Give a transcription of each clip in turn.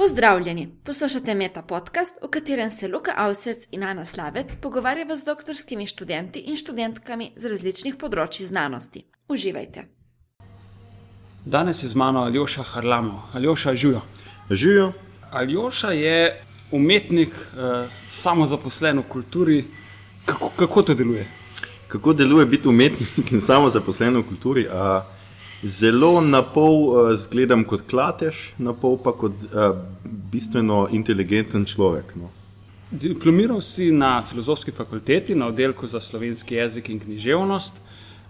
Pozdravljeni, poslušate Meta podcast, v katerem se Luka Avsec in Ana Slavec pogovarjava z doktorskimi študenti in študentkami z različnih področji znanosti. Uživajte. Danes je z mano Aljoša Harlamo. Aljoša, živijo. Živijo. Aljoša je umetnik, eh, samozaposlen v kulturi. Kako, kako to deluje? Kako deluje biti umetnik in samozaposlen v kulturi? A, zelo na pol a, zgledam kot klatež, na pol pa kot a, bistveno inteligenten človek. No. Diplomiral si na filozofski fakulteti na oddelku za slovenski jezik in književnost.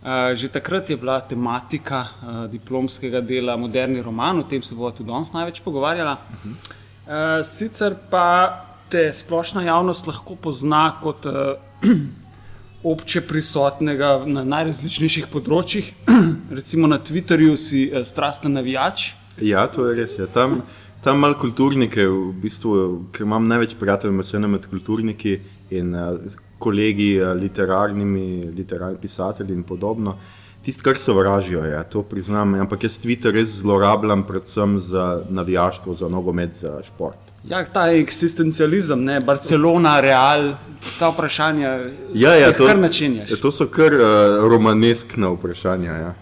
Eh, Že takrat je bila tematika eh, diplomskega dela moderni roman, o tem se bomo tudi danes največ pogovarjala. Eh, Sicer pa te splošna javnost lahko pozna kot eh, obče prisotnega na najrazličnejših področjih. Recimo na Twitterju si eh, strasten navijač. Ja, to je res. Ja. Tam, tam malo kulturnike, v bistvu, ker imam največ prijateljev, vseeno med kulturniki in a, kolegi, a, literarnimi, literarni pisatelji in podobno. Tisto, kar sovražijo, je, to priznam, ampak jaz Twitter res zlorabljam predvsem za navijaštvo, za nogomet, za šport. Ja, ta eksistencializem, ne, Barcelona, Real, ta vprašanja. Ja, ja, to, kar načenjaš. to so kar uh, romaneskna vprašanja. Ja.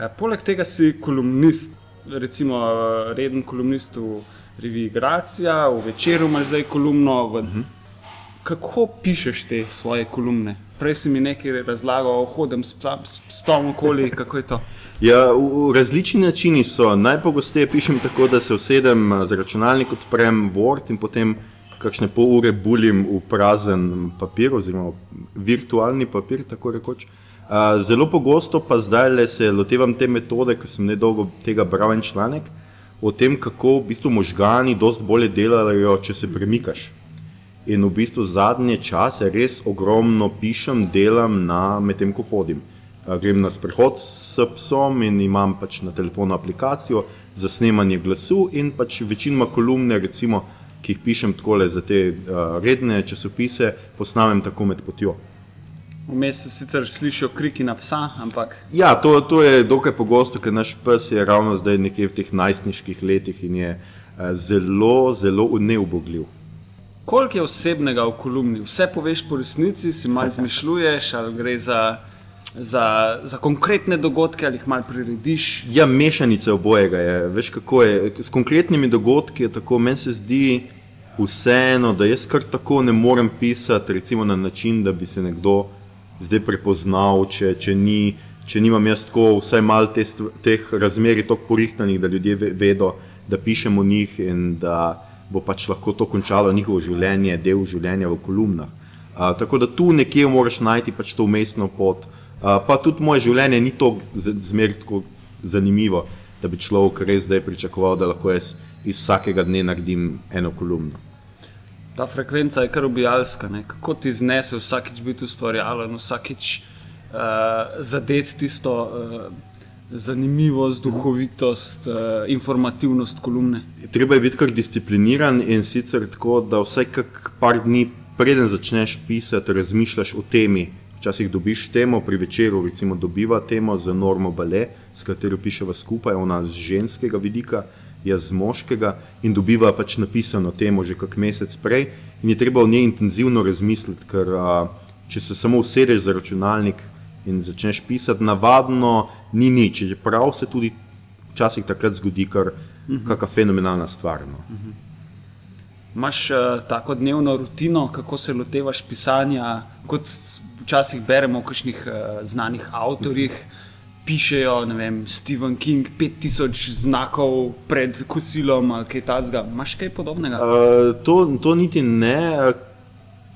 Eh, Poleg tega si kolumnist, recimo eh, reden kolumnist v reviji Gracija, v večeru imaš zdaj kolumno. V... Uh -huh. Kako pišeš te svoje kolumne? Prej si mi nekaj razlagal, hodim s psom okoli, kako je to. Ja, v, v različni načini so. Najpogosteje pišem tako, da se usedem a, za računalnik, odprem Word in potem kakšne pol ure bulim v prazen papir, oziroma virtualni papir, tako rekoč. A, Zelo pogosto pa zdaj le se lotevam te metode, ker sem nedolgo tega bral en članek o tem, kako v bistvu možgani dosti bolje delajo, če se premikaš. In v bistvu zadnje čase res ogromno pišem, delam na medtem, ko hodim. Grem na sprehod s psom in imam pač na telefonu aplikacijo za snemanje glasu in pač večinoma kolumne, recimo, ki jih pišem takole za te uh, redne časopise, posnamem tako med potjo. Vmes se sicer slišijo kriki na psa, ampak Ja, to, to je dokaj pogosto, ker naš pes je ravno zdaj nekje v teh najstniških letih in je uh, zelo, zelo neubogljiv. Koliko je osebnega v kolumni? Vse poveš po resnici, si malo izmišljuješ, ali gre za, za, za konkretne dogodke, ali jih malo prirediš. Ja, mešanica obojega je. Veš, kako je. S konkretnimi dogodki je tako, meni se zdi vseeno, da jaz kar tako ne morem pisati, recimo na način, da bi se nekdo zdaj prepoznal, če, če, ni, če nimam jaz tako vsaj malo te, teh razmerij tako porihtanih, da ljudje ve- vedo, da pišem o njih in da bo pač lahko to končalo njihovo življenje, del življenja v kolumnah. Uh, tako da tu nekje moraš najti pač to umestno pot. Uh, pa tudi moje življenje ni z- zmeraj tako zanimivo, da bi človek res zdaj pričakoval, da lahko jaz iz vsakega dne naredim eno kolumno. Ta frekvenca je kar ubijalska. Ne? Kako ti znese vsakič biti ustvarjalen, vsakič uh, zadeti tisto uh, zanimivost, duhovitost, uh, informativnost kolumne. Treba je biti kar discipliniran in sicer tako, da vsaj kak par dni preden začneš pisati, razmišljaš o temi. Včasih dobiš temo, pri večeru recimo dobiva temo za normo bale, s katero piševa skupaj, ona z ženskega vidika, jaz z moškega in dobiva pač napisano temo že kak mesec prej in je treba o njej intenzivno razmisliti, ker a, če se samo usedeš za računalnik in začneš pisati, navadno ni nič, čeprav se tudi včasih takrat zgodi kar kakšna fenomenalna stvar. No. Imaš uh, tako dnevno rutino, kako se lotevaš pisanja, kot včasih beremo o kakšnih uh, znanih avtorjih. Pišejo, ne vem, Stephen King, 5000 znakov pred kosilom ali kaj takega. Imaš kaj podobnega? Uh, to, to niti ne,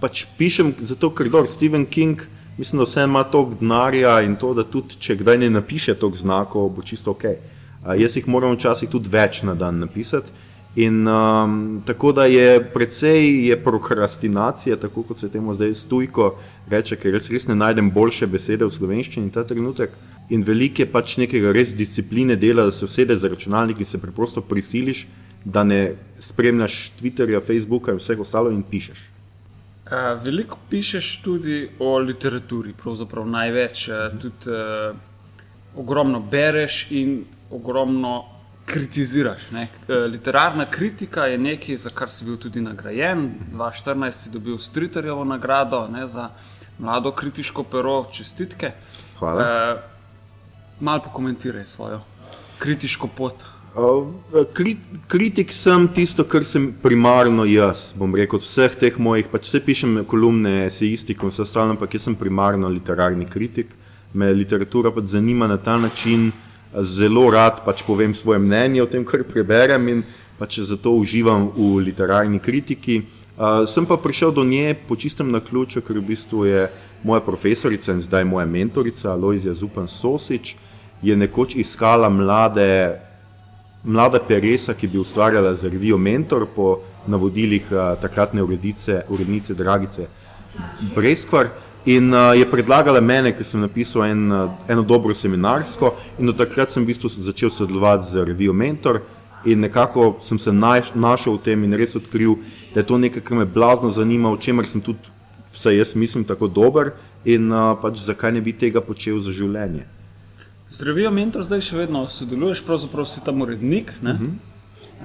pač pišem zato, ker dobro, Stephen King, mislim, da vse ima toliko denarja in to, da tudi če kdaj ne napiše toliko znakov, bo čisto ok. Uh, jaz jih moram včasih tudi več na dan napisati. In um, tako da je precej je prokrastinacija, tako kot se temu zdaj stujko reče, ker res, res ne najdem boljše besede v slovenščini ta trenutek. In veliko je pač nekega res discipline dela, da se usedeš za računalnik in se preprosto prisiliš, da ne spremljaš Twitterja, Facebooka in vseh ostalo in pišeš. Uh, veliko pišeš tudi o literaturi, pravzaprav največ. Uh, tudi uh, ogromno bereš in ogromno kritiziraš. Ne? Eh, literarna kritika je nekaj, za kar si bil tudi nagrajen. 2014 si dobil Striterjevo nagrado ne, za mlado kritiško pero, čestitke. Hvala. Uh, Mal pokomentiraj svojo kritiško pot. Krit, kritik sem tisto, kar sem primarno jaz. Bom rekel, od vseh teh mojih, pač vse pišem kolumne, esejistiko in vse ostalo, ampak jaz sem primarno literarni kritik. Me literatura pač zanima na ta način, zelo rad pač povem svoje mnenje o tem, kar preberem in pač zato uživam v literarni kritiki. Uh, sem pa prišel do nje po čistem naključju, ker v bistvu je moja profesorica in zdaj moja mentorica, Aloizija Zupan Sosič, je nekoč iskala mlade mlada Peresa, ki bi ustvarjala za revijo Mentor po navodilih uh, takratne uredice, urednice Dragice Breskvar. In uh, je predlagala mene, ker sem napisal en, uh, eno dobro seminarsko, in od takrat sem v bistvu začel sodelovati z revijo Mentor. In nekako sem se naš, našel v tem in res odkril, da je to nekaj, kar me blazno zanima, o čemer sem tudi, vsaj jaz mislim, tako dober in uh, pač zakaj ne bi tega počel za življenje. Zdravijo mentor, zdaj še vedno sodeluješ, pravzaprav si tam urednik. Uh -huh.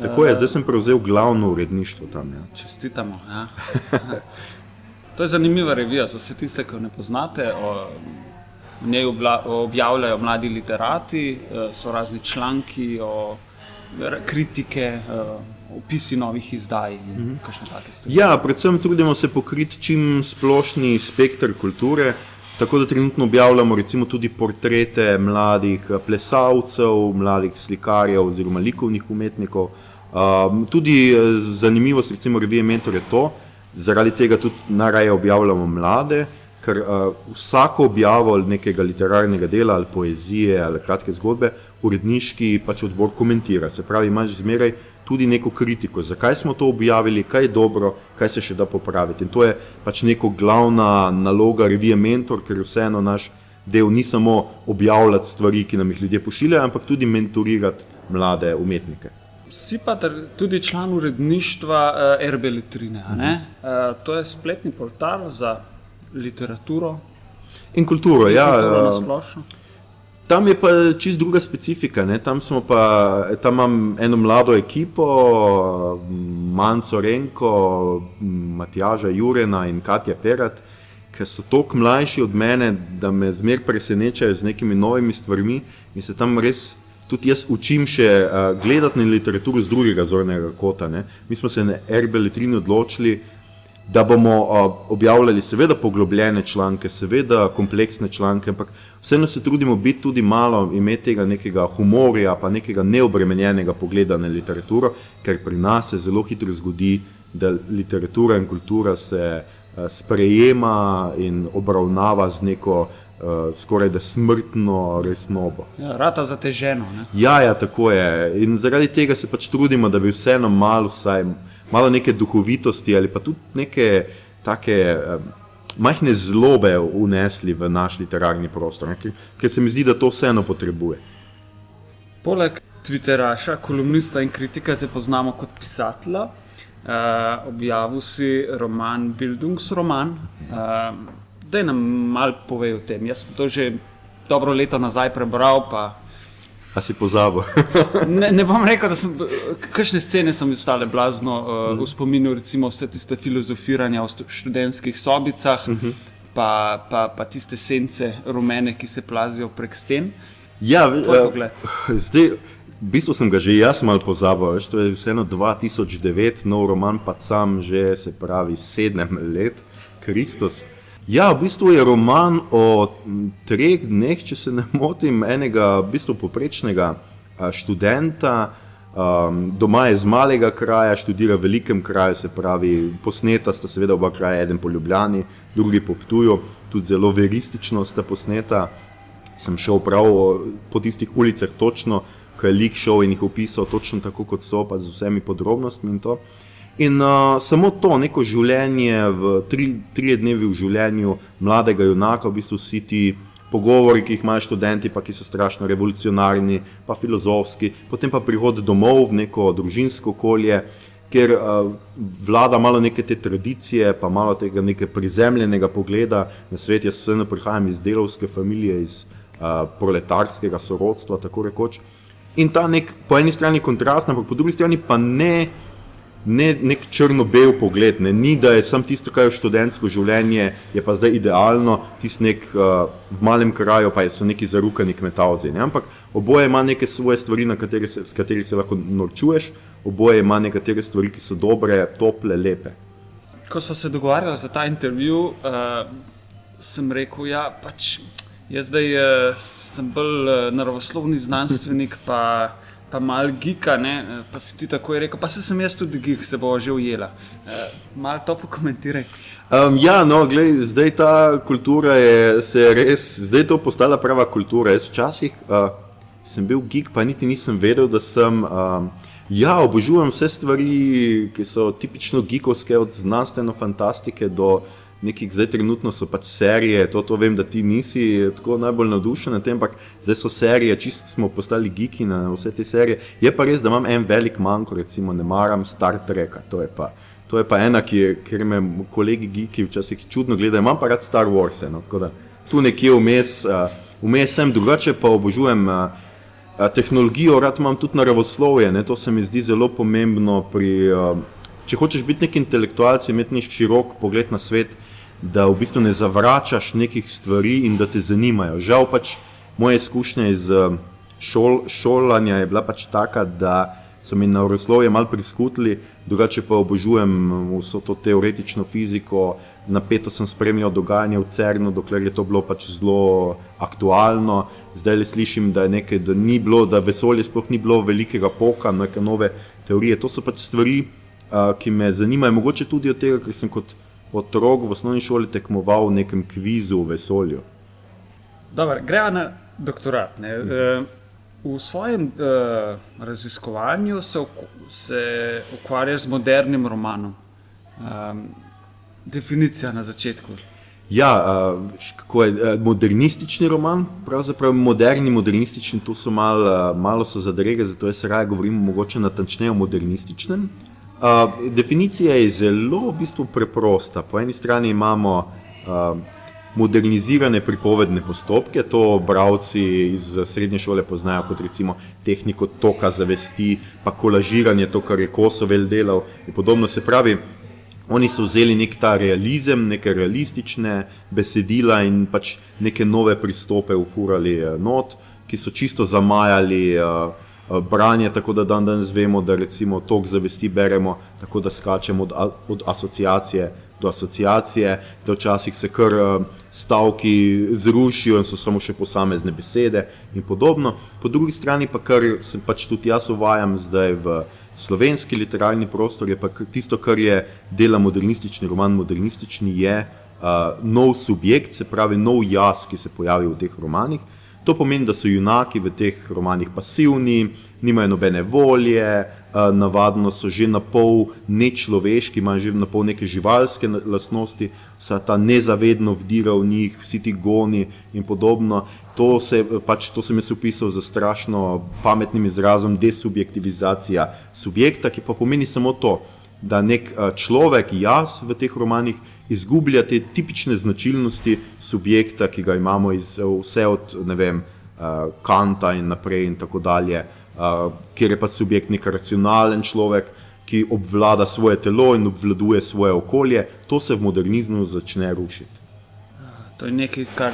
Tako je, zdaj sem prevzel glavno uredništvo tam. Ja. Čestitamo. Ja. to je zanimiva revija za vse tiste, ki jo ne poznate. O, v njej objavljajo mladi literati, e, so razni članki, o, kritike, o, opisi novih izdaj in uh -huh. kakšne take stvari. Ja, predvsem trudimo se pokriti čim splošni spektr kulture. Tako da trenutno objavljamo recimo tudi portrete mladih eh, plesalcev, mladih slikarjev oziroma likovnih umetnikov. Um, tudi eh, zanimivost recimo revije Mentor je to, zaradi tega tudi najraje objavljamo mlade, ker uh, vsako objavo nekega literarnega dela ali poezije ali kratke zgodbe uredniški pač odbor komentira. Se pravi, imaš zmeraj tudi neko kritiko, zakaj smo to objavili, kaj je dobro, kaj se še da popraviti. In to je pač neko glavna naloga revije Mentor, ker vseeno naš del ni samo objavljati stvari, ki nam jih ljudje pošiljajo, ampak tudi mentorirati mlade umetnike. Si pa tudi član uredništva uh, RB Litrine. Uh -huh. uh, to je spletni portal za literaturo in kulturo. Ja, uh, Tam je pa čist druga specifika. Tam, pa, tam imam eno mlado ekipo, Manco Renko, Matjaža Jurena in Katja Perat, ki so tako mlajši od mene, da me zmer presenečajo z nekimi novimi stvarmi in se tam res. Tudi jaz učim še uh, gledati na literaturo z drugega zornega kota. Ne. Mi smo se na RB Letrini odločili, da bomo uh, objavljali, seveda, poglobljene članke, seveda, kompleksne članke, ampak vseeno se trudimo biti tudi malo, imeti tega nekega humorja, pa nekega neobremenjenega pogleda na literaturo, ker pri nas se zelo hitro zgodi, da literatura in kultura se uh, sprejema in obravnava z neko. Uh, skoraj da smrtno resnobo. Ja, rata zateženo. Ne? Ja, ja, tako je. In zaradi tega se pač trudimo, da bi vseeno malo, vsaj malo neke duhovitosti ali pa tudi neke take um, majhne zlobe unesli v naš literarni prostor, ne? ker se mi zdi, da to vseeno potrebuje. Poleg Twitteraša, kolumnista in kritika te poznamo kot pisatelja. Uh, objavil si roman Bildungsroman. Uh, da nam malo pove o tem. Jaz sem to že dobro leto nazaj prebral, pa A si pozabil? ne, ne bom rekel, da sem. Kakšne scene so mi ostale blazno uh, mm. v spominu, recimo vse tiste filozofiranja v študentskih sobicah, mm -hmm. pa, pa, pa tiste sence rumene, ki se plazijo prek sten. Ja, uh, zdaj. V bistvu sem ga že jaz malo pozabil, veš, to je vseeno 2009, nov roman, pa sam že, se pravi, sedem let, Kristus. Ja, v bistvu je roman o treh dneh, če se ne motim, enega v bistvu poprečnega študenta. Um, doma je iz malega kraja, študira v velikem kraju, se pravi, posneta sta seveda oba kraja, eden po Ljubljani, drugi po Ptuju, tudi zelo veristično sta posneta. Sem šel prav po tistih ulicah, točno, ko je lik šel in jih opisal, točno tako kot so, pa z vsemi podrobnostmi in to. In uh, samo to, neko življenje, v tri, tri dnevi v življenju mladega junaka, v bistvu vsi ti pogovori, ki jih imajo študenti, pa ki so strašno revolucionarni, pa filozofski, potem pa prihod domov v neko družinsko okolje, kjer uh, vlada malo neke te tradicije, pa malo tega neke prizemljenega pogleda na svet. Jaz vseeno prihajam iz delovske družine, iz uh, proletarskega sorodstva, tako rekoč. In ta nek po eni strani kontrast, ampak po drugi strani pa ne ne nek črno-bel pogled, ne? ni da je samo tisto, kar je študentsko življenje, je pa zdaj idealno, tisti nek uh, v malem kraju, pa so neki zarukani kmetavzi. Ne? Ampak oboje ima neke svoje stvari, kateri se, s katerimi se lahko norčuješ, oboje ima nekatere stvari, ki so dobre, tople, lepe. Ko smo se dogovarjali za ta intervju, uh, sem rekel, da ja, pač, jaz zdaj uh, sem bolj uh, naravoslovni znanstvenik. Pa malo gika, ne? pa si ti tako rekel, pa se sem jaz tudi gik, se bo že ujela. E, malo to pokomentiraj. Um, ja, no, glej, zdaj ta kultura je se res, zdaj je to postala prava kultura. Jaz včasih uh, sem bil gik, pa niti nisem vedel, da sem. Um, Ja, obožujem vse stvari, ki so tipično geekovske, od znanstvene fantastike do nekih, zdaj trenutno so pač serije, to, to vem, da ti nisi tako najbolj navdušen na tem, ampak zdaj so serije, čist smo postali geeki na vse te serije. Je pa res, da imam en velik manjko, recimo ne maram Star Treka, to je pa. To je pa ena, ki je, ker me kolegi geeki včasih čudno gledajo, imam pa rad Star Wars. No, tako da tu nekje vmes, vmes sem drugače, pa obožujem tehnologijo, rad imam tudi naravoslovje, ne, to se mi zdi zelo pomembno pri. Uh, če hočeš biti nek intelektualec, imeti nek širok pogled na svet, da v bistvu ne zavračaš nekih stvari in da te zanimajo. Žal pač moje izkušnje iz eh, šol, šolanja je bila pač taka, da so mi naravoslovje malo priskutili, drugače pa obožujem eh, vso to teoretično fiziko, napeto sem spremljal dogajanje v CERN-u, dokler je to bilo pač zelo aktualno. Zdaj le slišim, da, nekaj, da, ni bilo, da vesolje sploh ni bilo velikega poka, neke nove teorije. To so pač stvari, ki me zanimajo, mogoče tudi od tega, ker sem kot otrok v osnovni šoli tekmoval v nekem kvizu v vesolju. Gremo na doktorat. Ne. V svojem uh, raziskovanju se, se ukvarjaš z modernim romanom. Um, definicija na začetku. Ja, uh, kako je uh, modernistični roman, pravzaprav moderni, modernistični, to so malo, uh, malo so zadrege, zato jaz raje govorim mogoče natančneje o modernističnem. Uh, definicija je zelo v bistvu preprosta. Po eni strani imamo uh, modernizirane pripovedne postopke, to bralci iz srednje šole poznajo kot recimo tehniko toka zavesti, pa kolažiranje, to, kar je Kosovel delal in podobno. Se pravi, oni so vzeli nek ta realizem, neke realistične besedila in pač neke nove pristope ufurali uh, not, ki so čisto zamajali. Uh, Eh, branje, tako da dan danes vemo, da recimo tok zavesti beremo, tako da skačemo od, od asociacije do asociacije, da včasih se kar eh, stavki zrušijo in so samo še posamezne besede in podobno. Po drugi strani pa kar se pač tudi jaz uvajam zdaj v slovenski literarni prostor, je pa tisto, kar je dela modernistični roman, modernistični je uh, nov subjekt, se pravi nov jaz, ki se pojavi v teh romanih. To pomeni, da so junaki v teh romanih pasivni, nimajo nobene volje, uh, navadno so že na pol nečloveški, imajo že na pol neke živalske lastnosti, vsa ta nezavedno vdira v njih, vsi ti goni in podobno. To, se, pač, to sem jaz opisal za strašno pametnim izrazom desubjektivizacija subjekta, ki pa pomeni samo to da nek eh, človek, jaz v teh romanih, izgublja te tipične značilnosti subjekta, ki ga imamo iz eh, vse od vem, eh, Kanta in naprej, in tako dalje, kjer je pač subjekt nek racionalen človek, ki obvlada svoje telo in obvladuje svoje okolje. To se v modernizmu začne rušiti. To je nekaj, kar.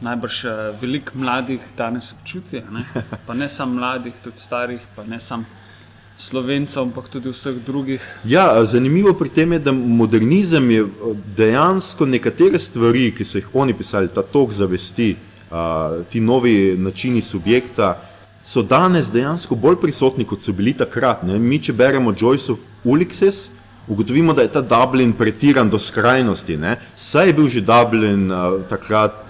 Najbrž veliko mladih danes občuti, ne? pa ne samo mladih, tudi starih, pa ne samo slovencem, ampak tudi vseh drugih. Ja, zanimivo pri tem je, da modernizem je dejansko nekatere stvari, ki so jih oni pisali, ta tok zavesti, ti novi načini subjekta, so danes dejansko bolj prisotni, kot so bili takrat. Ne? Mi, če beremo Joyce of Ulysses, ugotovimo, da je ta Dublin pretiran do skrajnosti. Ne? Saj je bil že Dublin uh, takrat,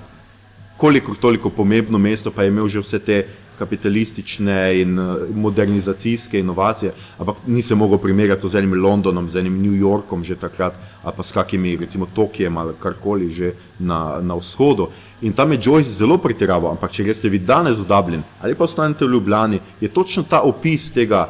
kolikor toliko pomembno mesto, pa je imel že vse te kapitalistične in eh, modernizacijske inovacije, ampak ni se mogel primerjati z enim Londonom, z enim New Yorkom že takrat, ali pa s kakimi, recimo Tokijem ali karkoli že na, na vzhodu. In tam je Joyce zelo pretiraval, ampak če greste vi danes v Dublin ali pa ostanete v Ljubljani, je točno ta opis tega.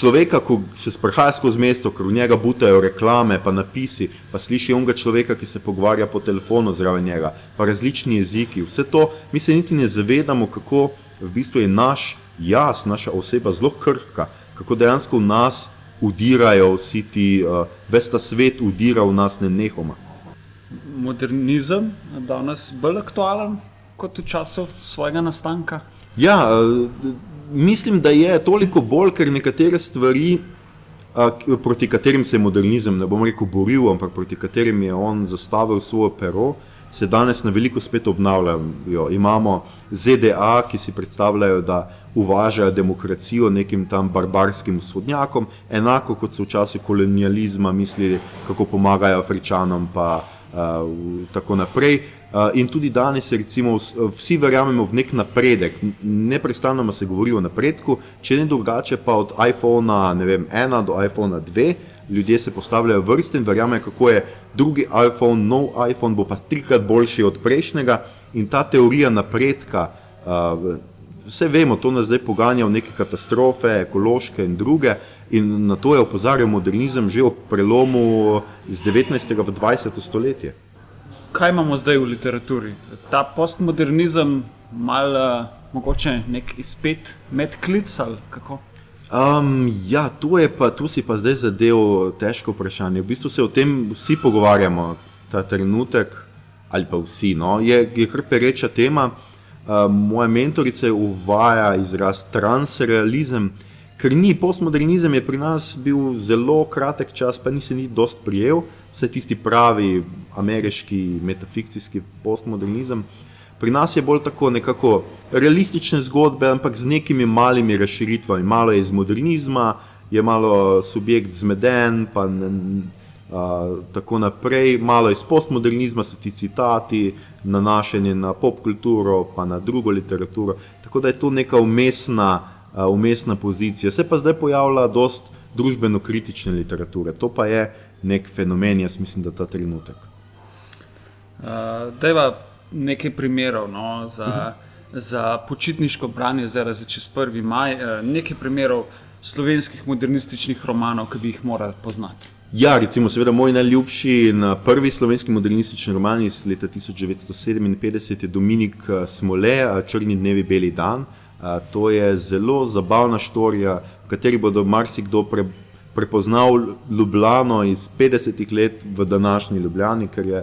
Človeka, ko se sprehaja skozi mesto, ker v njega butajo reklame, pa napisi, pa sliši onega človeka, ki se pogovarja po telefonu zraven njega, pa različni jeziki, vse to, mi se niti ne zavedamo, kako v bistvu je naš jaz, naša oseba, zelo krhka, kako dejansko v nas udirajo vsi ti, uh, ves ta svet udira v nas nenehoma. Modernizem je danes bolj aktualen kot v času svojega nastanka. Ja, uh, mislim, da je toliko bolj, ker nekatere stvari, uh, proti katerim se je modernizem, ne bom rekel, boril, ampak proti katerim je on zastavil svoje pero, se danes na veliko spet obnavljajo. Imamo ZDA, ki si predstavljajo, da uvažajo demokracijo nekim tam barbarskim vzhodnjakom, enako kot so v času kolonializma mislili, kako pomagajo Afričanom, pa tako naprej. In tudi danes, recimo, vsi verjamemo v nek napredek, neprestano se govori o napredku, če ne drugače, pa od iPhona 1 do iPhona 2, ljudje se postavljajo vrste in verjamejo, kako je drugi iPhone, nov iPhone, bo pa trikrat boljši od prejšnjega. In ta teorija napredka, vse vemo, to nas zdaj poganja v neke katastrofe, ekološke in druge. In na to je opozarjal modernizem že ob prelomu iz 19. v 20. stoletje. Kaj imamo zdaj v literaturi? Ta postmodernizem, malo mogoče nek izpet med klic ali kako? Um, ja, tu, pa, tu si pa zdaj zadev težko vprašanje. V bistvu se o tem vsi pogovarjamo, ta trenutek, ali pa vsi. No? Je, je kar pereča tema. Uh, moja mentorica uvaja izraz transrealizem, ker ni postmodernizem, je pri nas bil zelo kratek čas, pa ni se ni dost prijel, vse tisti pravi ameriški metafikcijski postmodernizem. Pri nas je bolj tako nekako realistične zgodbe, ampak z nekimi malimi razširitvami. Malo je iz modernizma, je malo subjekt zmeden, pa a, tako naprej. Malo iz postmodernizma so ti citati, nanašanje na pop kulturo, pa na drugo literaturo. Tako da je to neka umestna, a, umestna pozicija. Se pa zdaj pojavlja dost družbeno-kritične literature. To pa je nek fenomen, jaz mislim, da ta trenutek. Uh, nekaj primerov no, za, uh -huh. za počitniško branje, zdaj za čez 1. maj, eh, nekaj primerov slovenskih modernističnih romanov, ki bi jih morali poznati. Ja, recimo, seveda, moj najljubši in prvi slovenski modernistični roman iz leta 1957 je Dominik eh, Smole, eh, Črni dnevi, beli dan. To je zelo zabavna štorija, v kateri bodo marsikdo pre, prepoznal Ljubljano iz 50-ih let v današnji Ljubljani, ker je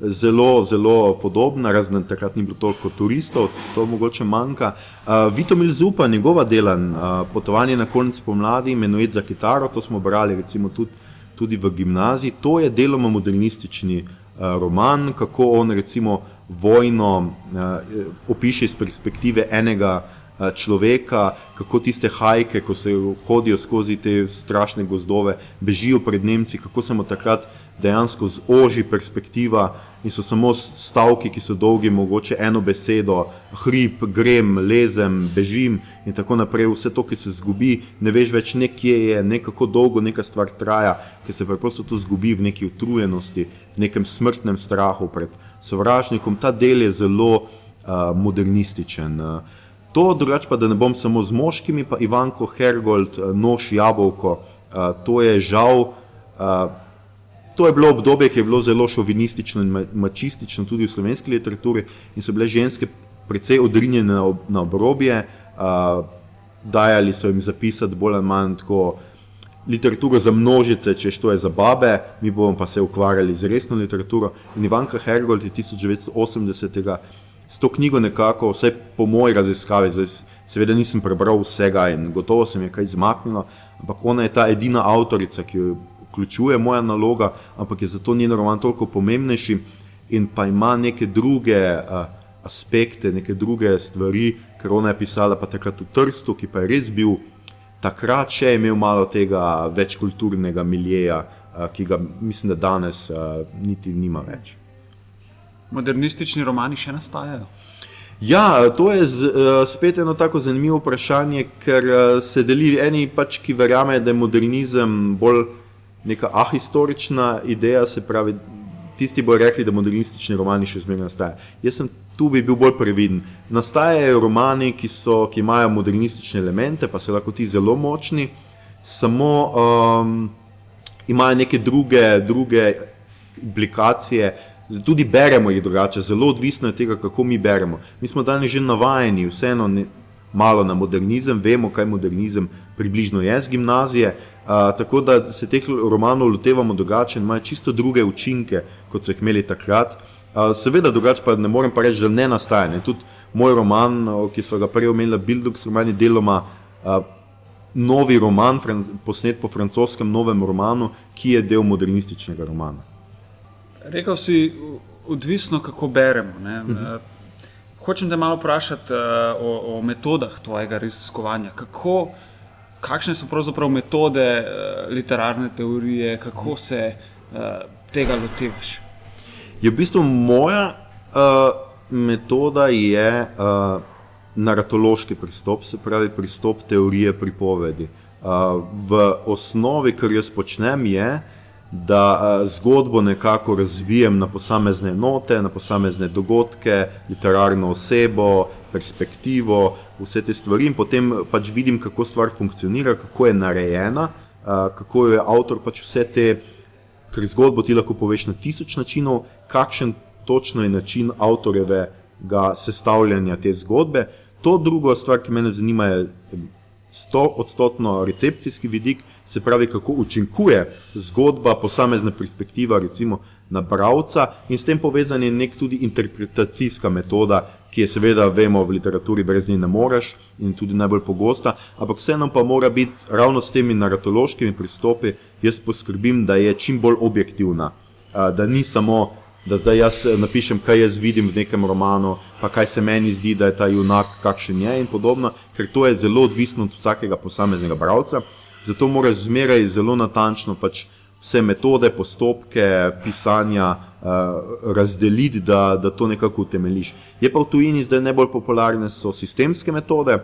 zelo, zelo podobna, razen takrat ni bilo toliko turistov, to mogoče manjka. Uh, Vitomil Zupa, njegova dela, uh, potovanje na konec pomladi, imenuje za kitaro, to smo brali recimo tudi, tudi v gimnaziji. To je deloma modernistični uh, roman, kako on recimo vojno uh, opiše iz perspektive enega človeka, kako tiste hajke, ko se hodijo skozi te strašne gozdove, bežijo pred Nemci, kako se mu takrat dejansko zoži perspektiva in so samo stavki, ki so dolgi, mogoče eno besedo, hrib, grem, lezem, bežim in tako naprej. Vse to, ki se zgubi, ne veš več, nekje je, ne kako dolgo neka stvar traja, ki se preprosto to zgubi v neki utrujenosti, v nekem smrtnem strahu pred sovražnikom. Ta del je zelo uh, modernističen. Uh, To, drugače pa, da ne bom samo z moškimi, pa Ivanko Hergold, eh, nož jabolko, uh, to je žal, uh, to je bilo obdobje, ki je bilo zelo šovinistično in mačistično tudi v slovenski literaturi in so bile ženske precej odrinjene na, ob, na obrobje, uh, dajali so jim zapisati bolj ali manj tako literaturo za množice, če što je za babe, mi bomo pa se ukvarjali z resno literaturo. In Ivanka Hergold je 1980 s to knjigo nekako, vse po moji raziskavi, zdaj, seveda nisem prebral vsega in gotovo se mi je kaj izmaknilo, ampak ona je ta edina avtorica, ki jo vključuje moja naloga, ampak je zato njen roman toliko pomembnejši in pa ima neke druge uh, aspekte, neke druge stvari, ker ona je pisala pa takrat v Trstu, ki pa je res bil takrat še imel malo tega večkulturnega miljeja, uh, ki ga mislim, da danes uh, niti nima več modernistični romani še nastajajo? Ja, to je z, uh, spet eno tako zanimivo vprašanje, ker uh, se deli eni, pač, ki verjamejo, da je modernizem bolj neka ahistorična ideja, se pravi, tisti bodo rekli, da modernistični romani še zmeraj nastajajo. Jaz sem tu bi bil bolj previden. Nastajajo romani, ki, so, ki imajo modernistične elemente, pa so lahko ti zelo močni, samo um, imajo neke druge, druge implikacije, Tudi beremo jih drugače, zelo odvisno je tega, kako mi beremo. Mi smo danes že navajeni, vseeno, ne, malo na modernizem, vemo, kaj modernizem približno je z gimnazije. Uh, tako da se teh romanov lotevamo drugače in imajo čisto druge učinke, kot so jih imeli takrat. Uh, seveda, drugače pa ne morem pa reči, da ne nastaja. Ne. Tudi moj roman, ki so ga prej omenili, Bildux, roman je deloma uh, novi roman, posnet po francoskem novem romanu, ki je del modernističnega romana. Rekel si, odvisno kako beremo. Mhm. Hočem te malo vprašati uh, o, o metodah tvojega raziskovanja. Kako, kakšne so pravzaprav metode uh, literarne teorije, kako se uh, tega lotevaš? Je v bistvu moja uh, metoda je uh, naratološki pristop, se pravi pristop teorije pripovedi. Uh, v osnovi, kar jaz počnem, je, uh, da zgodbo nekako razvijem na posamezne note, na posamezne dogodke, literarno osebo, perspektivo, vse te stvari in potem pač vidim, kako stvar funkcionira, kako je narejena, kako je avtor pač vse te, ker zgodbo ti lahko poveš na tisoč načinov, kakšen točno je način avtorjevega sestavljanja te zgodbe. To drugo stvar, ki me zanima, je 100-odstotno recepcijski vidik, se pravi, kako učinkuje zgodba, posamezna perspektiva, recimo na bralca, in s tem povezan je nek tudi interpretacijska metoda, ki je seveda, vemo, v literaturi brez nje ne moreš in tudi najbolj pogosta, ampak vseeno pa mora biti ravno s temi naratološkimi pristopi, jaz poskrbim, da je čim bolj objektivna, da ni samo da zdaj jaz eh, napišem, kaj jaz vidim v nekem romanu, pa kaj se meni zdi, da je ta junak, kakšen je in podobno, ker to je zelo odvisno od vsakega posameznega bralca. Zato moraš zmeraj zelo natančno pač vse metode, postopke pisanja uh, razdeliti, da, da to nekako utemeliš. Je pa v tujini zdaj najbolj popularne so sistemske metode,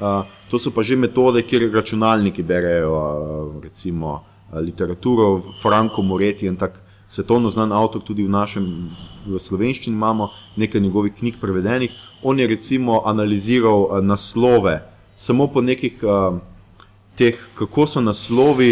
uh, to so pa že metode, kjer računalniki berejo uh, recimo uh, literaturo, Franko Moreti in tako svetovno znan avtor, tudi v našem, v slovenščini imamo nekaj njegovih knjig prevedenih. On je recimo analiziral uh, naslove, samo po nekih uh, teh, kako so naslovi,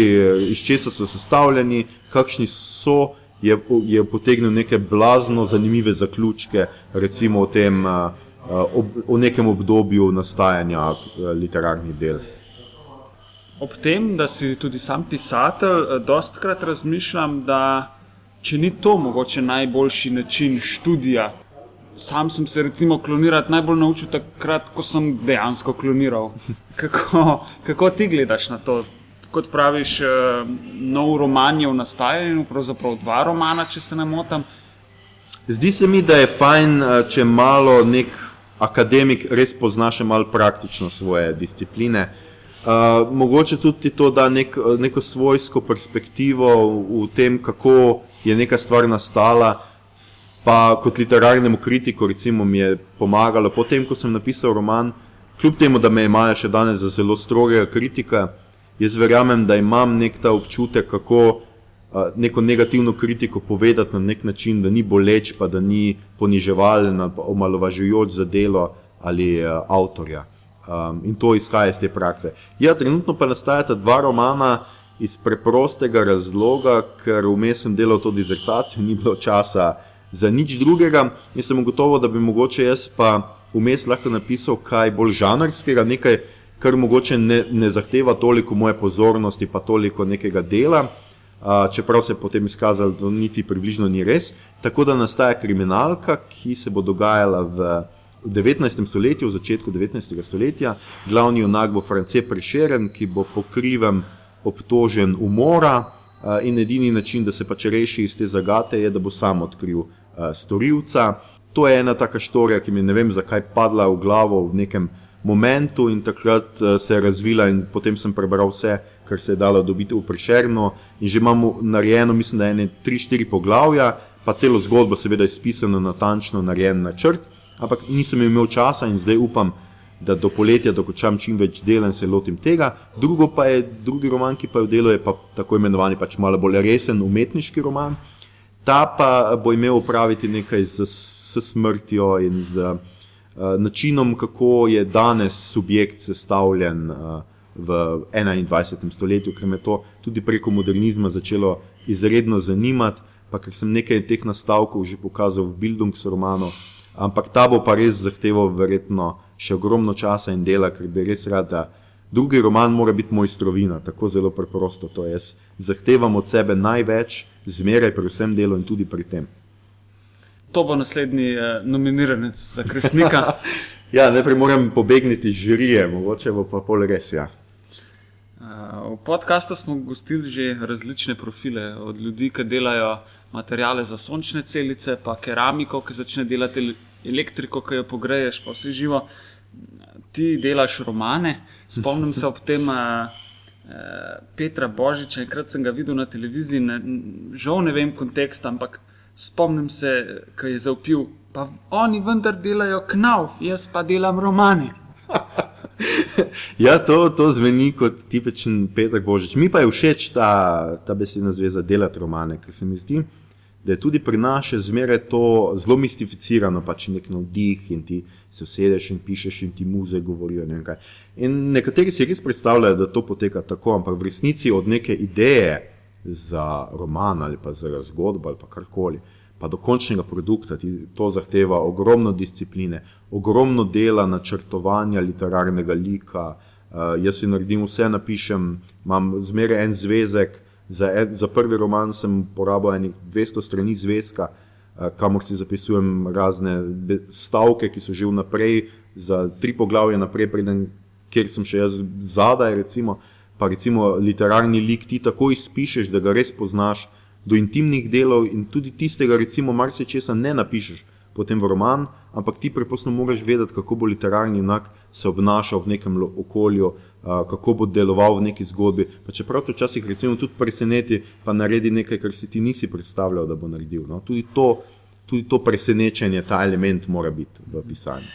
iz česa so sestavljeni, kakšni so. Je, je potegnil neke blazno zanimive zaključke, recimo o, tem, o, o nekem obdobju nastajanja literarnih del. Ob tem, da si tudi sam pisatelj, dostakrat razmišljam, da če ni to mogoče najboljši način študija. Sam sem se recimo klonirati najbolj naučil takrat, ko sem dejansko kloniral. Kako, kako ti gledaš na to? Kot praviš, eh, nov roman je v nastajanju, pravzaprav dva romana, če se ne motim. Zdi se mi, da je fajn, eh, če malo nek akademik res pozna še malo praktično svoje discipline. Uh, mogoče tudi to da nek, neko svojsko perspektivo v tem, kako je neka stvar nastala. Pa kot literarnemu kritiku, recimo, mi je pomagalo, potem ko sem napisal roman, kljub temu, da me imajo še danes za zelo strogega kritika, jaz verjamem, da imam nek ta občutek, kako uh, neko negativno kritiko povedati na nek način, da ni boleč, pa da ni poniževalen omalovažujoč za delo ali uh, avtorja. Um, in to izhaja iz te prakse. Ja, trenutno pa nastajata dva romana, iz preprostega razloga, ker vmes sem delal to dizertacijo, ni bilo časa za nič drugega in sem ugotovil, da bi mogoče jaz pa vmes lahko napisal kaj bolj žanrskega, nekaj, kar mogoče ne, ne zahteva toliko moje pozornosti, pa toliko nekega dela. Uh, čeprav se je potem izkazalo, da niti približno ni res. Tako da nastaja kriminalka, ki se bo dogajala v 19. stoletju, v začetku 19. stoletja. Glavni junak bo France Prešeren, ki bo pokriven obtožen umora in edini način, da se pač reši iz te zagate, je, da bo sam odkril storilca. To je ena taka štorija, ki mi ne vem, zakaj padla v glavo v nekem momentu in takrat se je razvila in potem sem prebral vse, kar se je dalo dobiti v Prešerno in že imamo narejeno, mislim, da je ene tri, štiri poglavja, pa celo zgodbo seveda izpisano natančno, narejen načrt, ampak nisem imel časa in zdaj upam, da do poletja dokončam čim več dela in se lotim tega. Drugo pa je, drugi roman, ki pa je v delu, je pa tako imenovani pač malo bolj resen umetniški roman. Ta pa bo imel upraviti nekaj z, s smrtjo in z uh, načinom, kako je danes subjekt sestavljen uh, v 21. stoletju, ker me to tudi preko modernizma začelo izredno zanimati, pa ker sem nekaj teh nastavkov že pokazal v Bildungs romanu, ampak ta bo pa res zahteval verjetno še ogromno časa in dela, ker bi res rad, da drugi roman mora biti mojstrovina, tako zelo preprosto to je. Jaz zahtevam od sebe največ, zmeraj pri vsem delu in tudi pri tem. To bo naslednji eh, nominiranec za Kresnika. ja, najprej moram pobegniti iz žirije, mogoče bo pa pol res. Ja. V podkastu smo gostili že različne profile, od ljudi, ki delajo materijale za sončne celice, pa keramiko, ki začne delati elektriko, ki jo pogreješ, pa vse živo. Ti delaš romane. Spomnim se ob tem uh, Petra Božiča, enkrat sem ga videl na televiziji, ne, žal ne vem kontekst, ampak spomnim se, kaj je zaupil. Pa oni vendar delajo knauf, jaz pa delam romane. ja, to, to zveni kot tipičen Petr Božič. Mi pa je všeč ta, ta besedna zveza delati romane, ker se mi zdi da je tudi pri nas še zmeraj to zelo mistificirano, pač nek navdih in ti se usedeš in pišeš in ti muze govorijo. Ne in nekateri si res predstavljajo, da to poteka tako, ampak v resnici od neke ideje za roman ali pa za zgodbo ali pa karkoli. Pa do končnega produkta to zahteva ogromno discipline, ogromno dela, načrtovanja literarnega lika. Uh, jaz si naredim vse, napišem, imam zmeraj en zvezek, Za, ed, za prvi roman sem porabil 200 strani zvezka, uh, kamor si zapisujem razne stavke, ki so že vnaprej, za tri poglavje naprej, preden, kjer sem še jaz zadaj. Recimo, pa recimo literarni lik ti tako izpišeš, da ga res poznaš, do intimnih delov in tudi tistega, recimo, marsikaj ne napišeš potem v roman, ampak ti preprosto moraš vedeti, kako bo literarni enak se obnašal v nekem okolju, kako bo deloval v neki zgodbi. Pa čeprav to včasih recimo tudi preseneti, pa naredi nekaj, kar si ti nisi predstavljal, da bo naredil. No? Tudi, to, tudi to presenečenje, ta element mora biti v pisanju.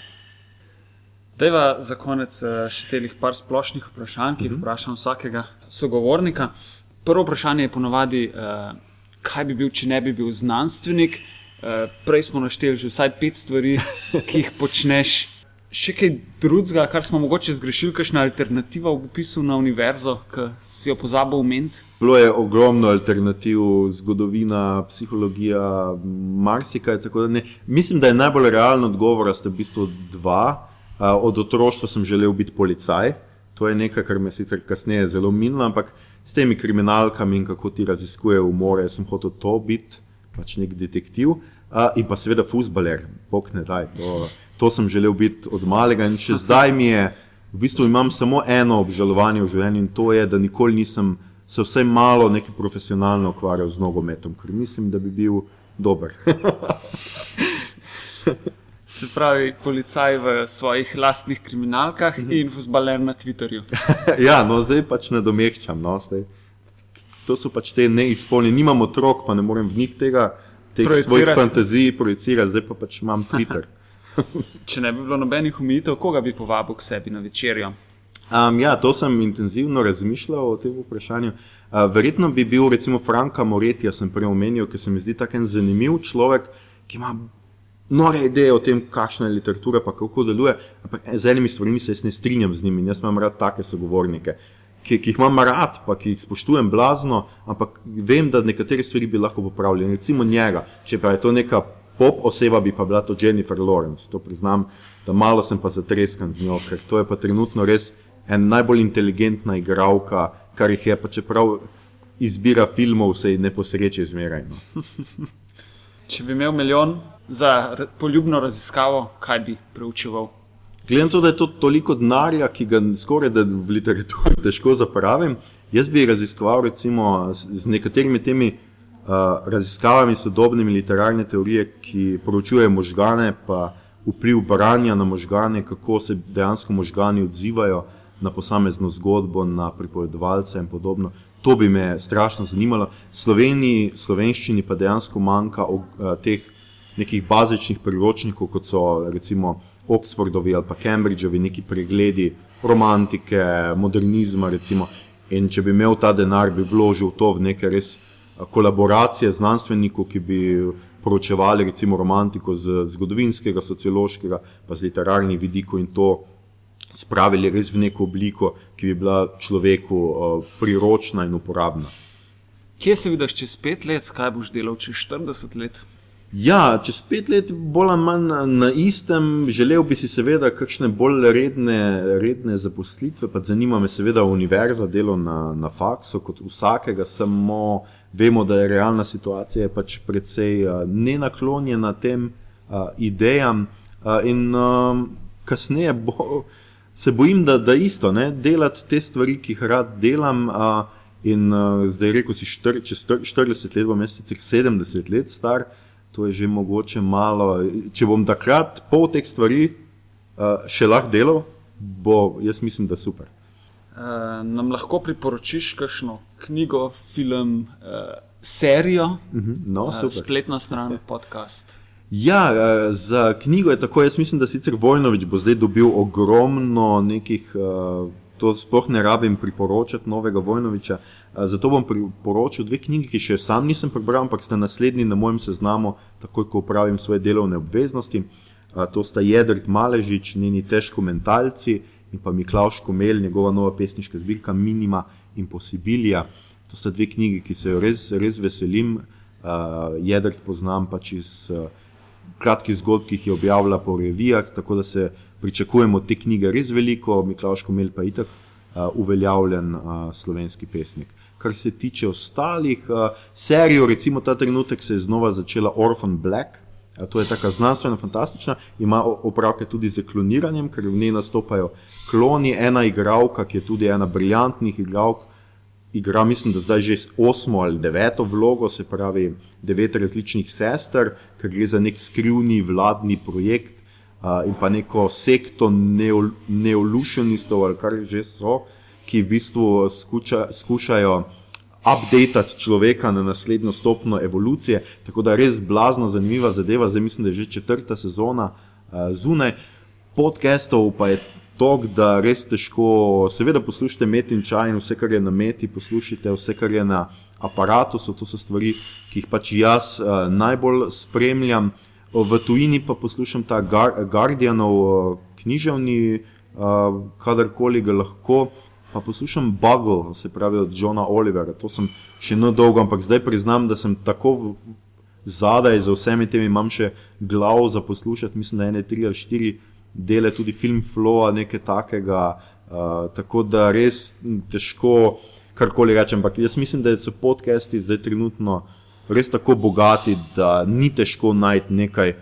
Dejva za konec še teh par splošnih vprašanj, ki jih mhm. vprašam vsakega sogovornika. Prvo vprašanje je ponovadi, kaj bi bil, če ne bi bil znanstvenik. Eh, prej smo našteli že vsaj pet stvari, ki jih počneš. Še kaj drugega, kar smo mogoče zgrešili, kakšna alternativa v opisu na univerzo, ki si jo pozabil omeniti? Bilo je ogromno alternativ, zgodovina, psihologija, marsikaj. Mislim, da je najbolj realen odgovor, da ste v bistvu dva. Uh, od otroštva sem želel biti policaj. To je nekaj, kar me sicer kasneje zelo minilo, ampak s temi kriminalkami in kako ti raziskujejo umore, sem hotel to biti pač nek detektiv uh, in pa seveda fusbaler, bog ne daj. To, to sem želel biti od malega in še zdaj mi je, v bistvu imam samo eno obžalovanje v življenju in to je, da nikoli nisem se vsaj malo neki profesionalno ukvarjal z nogometom, ker mislim, da bi bil dober. Se pravi, policaj v svojih lastnih kriminalkah mhm. in fusbaler na Twitterju. ja, no zdaj pač nadomehčam. No, zdaj to so pač te neizpolnjene. Nimam otrok, pa ne morem v njih tega, teh svojih fantazij projicirati, zdaj pa pač imam Twitter. Če ne bi bilo nobenih umitev, koga bi povabil k sebi na večerjo? Um, ja, to sem intenzivno razmišljal o tem vprašanju. Uh, verjetno bi bil recimo Franka Moretija, sem prej omenil, ker se mi zdi tako zanimiv človek, ki ima nore ideje o tem, kakšna je literatura, pa kako deluje. Ampak z enimi stvarmi se jaz ne strinjam z njimi. Jaz imam rad take sogovornike. Ki, ki jih imam rad, pa ki jih spoštujem blazno, ampak vem, da nekatere stvari bi lahko popravili. Recimo njega, če pa je to neka pop oseba, bi pa bila to Jennifer Lawrence. To priznam, da malo sem pa zatreskan z njo, ker to je pa trenutno res en najbolj inteligentna igralka, kar jih je pa čeprav izbira filmov, se ji ne posreče zmeraj. No. Če bi imel milijon za poljubno raziskavo, kaj bi preučeval? Glede na to, da je to toliko denarja, ki ga skoraj da v literaturi težko zapravim, jaz bi raziskoval recimo z nekaterimi temi uh, raziskavami sodobnimi literarne teorije, ki poročujejo možgane, pa vpliv branja na možgane, kako se dejansko možgani odzivajo na posamezno zgodbo, na pripovedovalce in podobno. To bi me strašno zanimalo. Sloveniji, slovenščini pa dejansko manjka uh, teh nekih bazičnih priročnikov, kot so recimo Oxfordovi ali pa Cambridgeovi neki pregledi romantike, modernizma. Recimo. In če bi imel ta denar, bi vložil to v neke res kolaboracije znanstvenikov, ki bi poročevali recimo romantiko z zgodovinskega, sociološkega, pa z literarnih vidikov in to spravili res v neko obliko, ki bi bila človeku uh, priročna in uporabna. Kje se vidiš čez pet let, kaj boš delal čez 40 let? Ja, čez pet let, bolj ali manj na istem, želel bi si seveda kakšne bolj redne, redne zaposlitve. Pa zanima me seveda univerza, delo na, na faksu, kot vsakega, samo vemo, da je realna situacija je pač precej uh, nenaklonjena tem uh, idejam. Uh, in uh, kasneje bo, se bojim, da, da isto, ne, delati te stvari, ki jih rad delam. Uh, in uh, zdaj rekel si, štir, čez 40 let, bom jaz sicer 70 let star to je že mogoče malo. Če bom takrat pol teh stvari uh, še lahko delal, bo jaz mislim, da super. Uh, nam lahko priporočiš kakšno knjigo, film, uh, serijo, uh -huh, no, uh, spletno stran, podcast. Ja, za knjigo je tako. Jaz mislim, da sicer Vojnovič bo zdaj dobil ogromno nekih, to sploh ne rabim priporočati, novega Vojnoviča. Zato bom priporočil dve knjigi, ki še sam nisem prebral, ampak sta naslednji na mojem seznamu, takoj ko upravim svoje delovne obveznosti. To sta Jedrt Maležič, njeni težko mentalci in pa Miklaš Komel, njegova nova pesniška zbirka Minima in Posibilija. To sta dve knjigi, ki se jo res, res veselim. Jedrt poznam pač iz kratkih zgodb, ki jih je objavila po revijah, tako da se pričakujemo te knjige res veliko, Miklaš Komel pa itak. Uh, uveljavljen uh, slovenski pesnik. Kar se tiče ostalih uh, serij, recimo ta trenutek se je znova začela Orphan Black. To je tako znanstveno fantastična, ima opravke tudi z kloniranjem, ker v njej nastopajo kloni. Ena igralka, ki je tudi ena briljantnih igralk, igra, mislim, da zdaj že osmo ali deveto vlogo, se pravi devet različnih sester, ker gre za nek skrivni vladni projekt uh, in pa neko sekto neolutionistov, ali kar že so, ki v bistvu skuča, skušajo updati človeka na naslednjo stopno evolucije. Tako da je res blazno zanimiva zadeva, zdaj mislim, da je že četrta sezona uh, zunaj. Podcastov pa je to, da res težko, seveda poslušate met in čaj in vse, kar je na meti, poslušate vse, kar je na aparatu, so to so stvari, ki jih pač jaz uh, najbolj spremljam. V tujini pa poslušam ta Guardianov eh, književni, eh, kadarkoli ga lahko. Pa poslušam Buggle, se pravi od Johna Olivera. To sem še no dolgo, ampak zdaj priznam, da sem tako zadaj za vsemi temi, imam še glavo za poslušati. Mislim, da ene tri ali štiri dele, tudi film Flow, nekaj takega. Uh, tako da res težko karkoli rečem. Ampak jaz mislim, da so podcasti zdaj trenutno res tako bogati, da ni težko najti nekaj,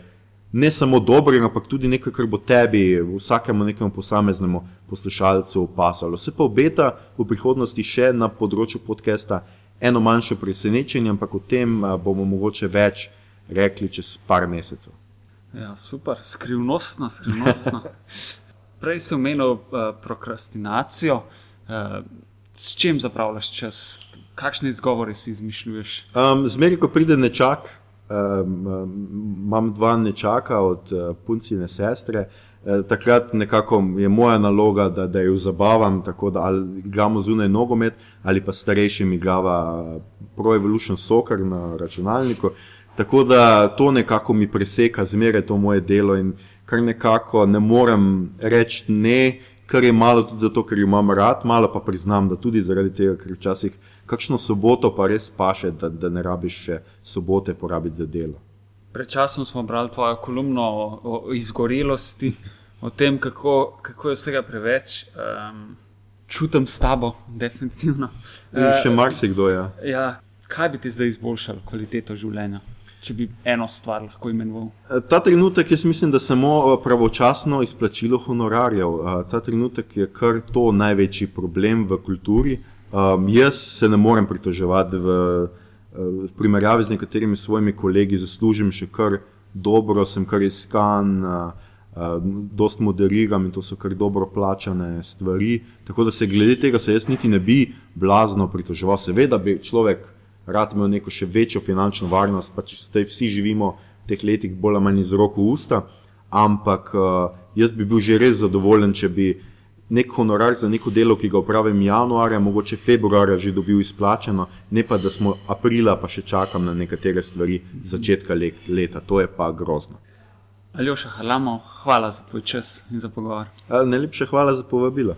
ne samo dobrega, ampak tudi nekaj, kar bo tebi, vsakemu nekemu posameznemu poslušalcu pasalo. Se pa obeta v prihodnosti še na področju podcasta eno manjše presenečenje, ampak o tem bomo mogoče več rekli čez par mesecev. Ja, super, skrivnostno, skrivnostno. Prej si omenil uh, prokrastinacijo. Uh, s čim zapravljaš čas, kakšne izgovore si izmišljuješ? Um, Zmeraj, ko pride nečak, um, imam dva nečaka od uh, puncine sestre. Uh, takrat nekako je moja naloga, da, da jo zabavam, tako da igramo zunaj nogomet, ali pa starejšim igrava Pro Evolution Soccer na računalniku. Tako da to nekako mi preseka, zmeraj to moje delo in kar nekako ne morem reči ne, kar je malo tudi zato, ker imam rad, malo pa priznam, da tudi zaradi tega, ker včasih kakšno soboto pa res paše, da, da ne rabiš še sobote porabiti za delo. Pred časom smo brali tvojo kolumno o, o izgorelosti, o tem, kako, kako je vsega preveč. Um, čutim s tabo, definitivno. In še marsikdo je. Ja. ja, kaj bi ti zdaj izboljšalo kvaliteto življenja? Če bi eno stvar lahko imenoval? Ta trenutek, jaz mislim, da samo eh, pravočasno izplačilo honorarjev. Eh, ta trenutek je kar to največji problem v kulturi. Um, jaz se ne morem pritoževati v, v primerjavi z nekaterimi svojimi kolegi, zaslužim še kar dobro, sem kar iskan, uh, uh, dost moderiram in to so kar dobro plačane stvari. Tako da se glede tega se jaz niti ne bi blazno pritoževal. Seveda bi človek rad imel neko še večjo finančno varnost, pač zdaj vsi živimo v teh letih bolj ali manj iz roko v usta, ampak uh, jaz bi bil že res zadovoljen, če bi nek honorar za neko delo, ki ga upravim januarja, mogoče februarja že dobil izplačeno, ne pa da smo aprila pa še čakam na nekatere stvari začetka leta, to je pa grozno. Aljoša Halamo, hvala za tvoj čas in za pogovor. Najlepše hvala za povabilo.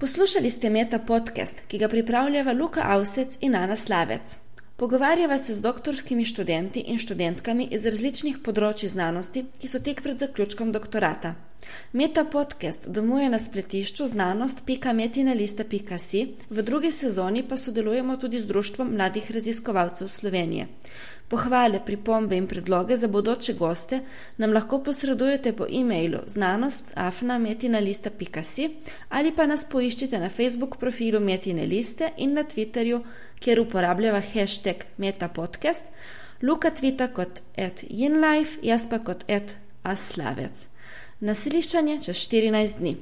Poslušali ste Meta podcast, ki ga pripravljava Luka Avsec in Ana Slavec. Pogovarjava se z doktorskimi študenti in študentkami iz različnih področji znanosti, ki so tek pred zaključkom doktorata. Meta podcast domuje na spletišču znanost.metinalista.si, v drugi sezoni pa sodelujemo tudi z Društvom mladih raziskovalcev Slovenije. Pohvale, pripombe in predloge za bodoče goste nam lahko posredujete po e-mailu znanost.afna.metinalista.si ali pa nas poiščite na Facebook profilu Metine liste in na Twitterju, kjer uporabljava hashtag metapodcast, Luka tvita kot at yinlife, jaz pa kot at aslavec. Na slišanje čez 14 dni.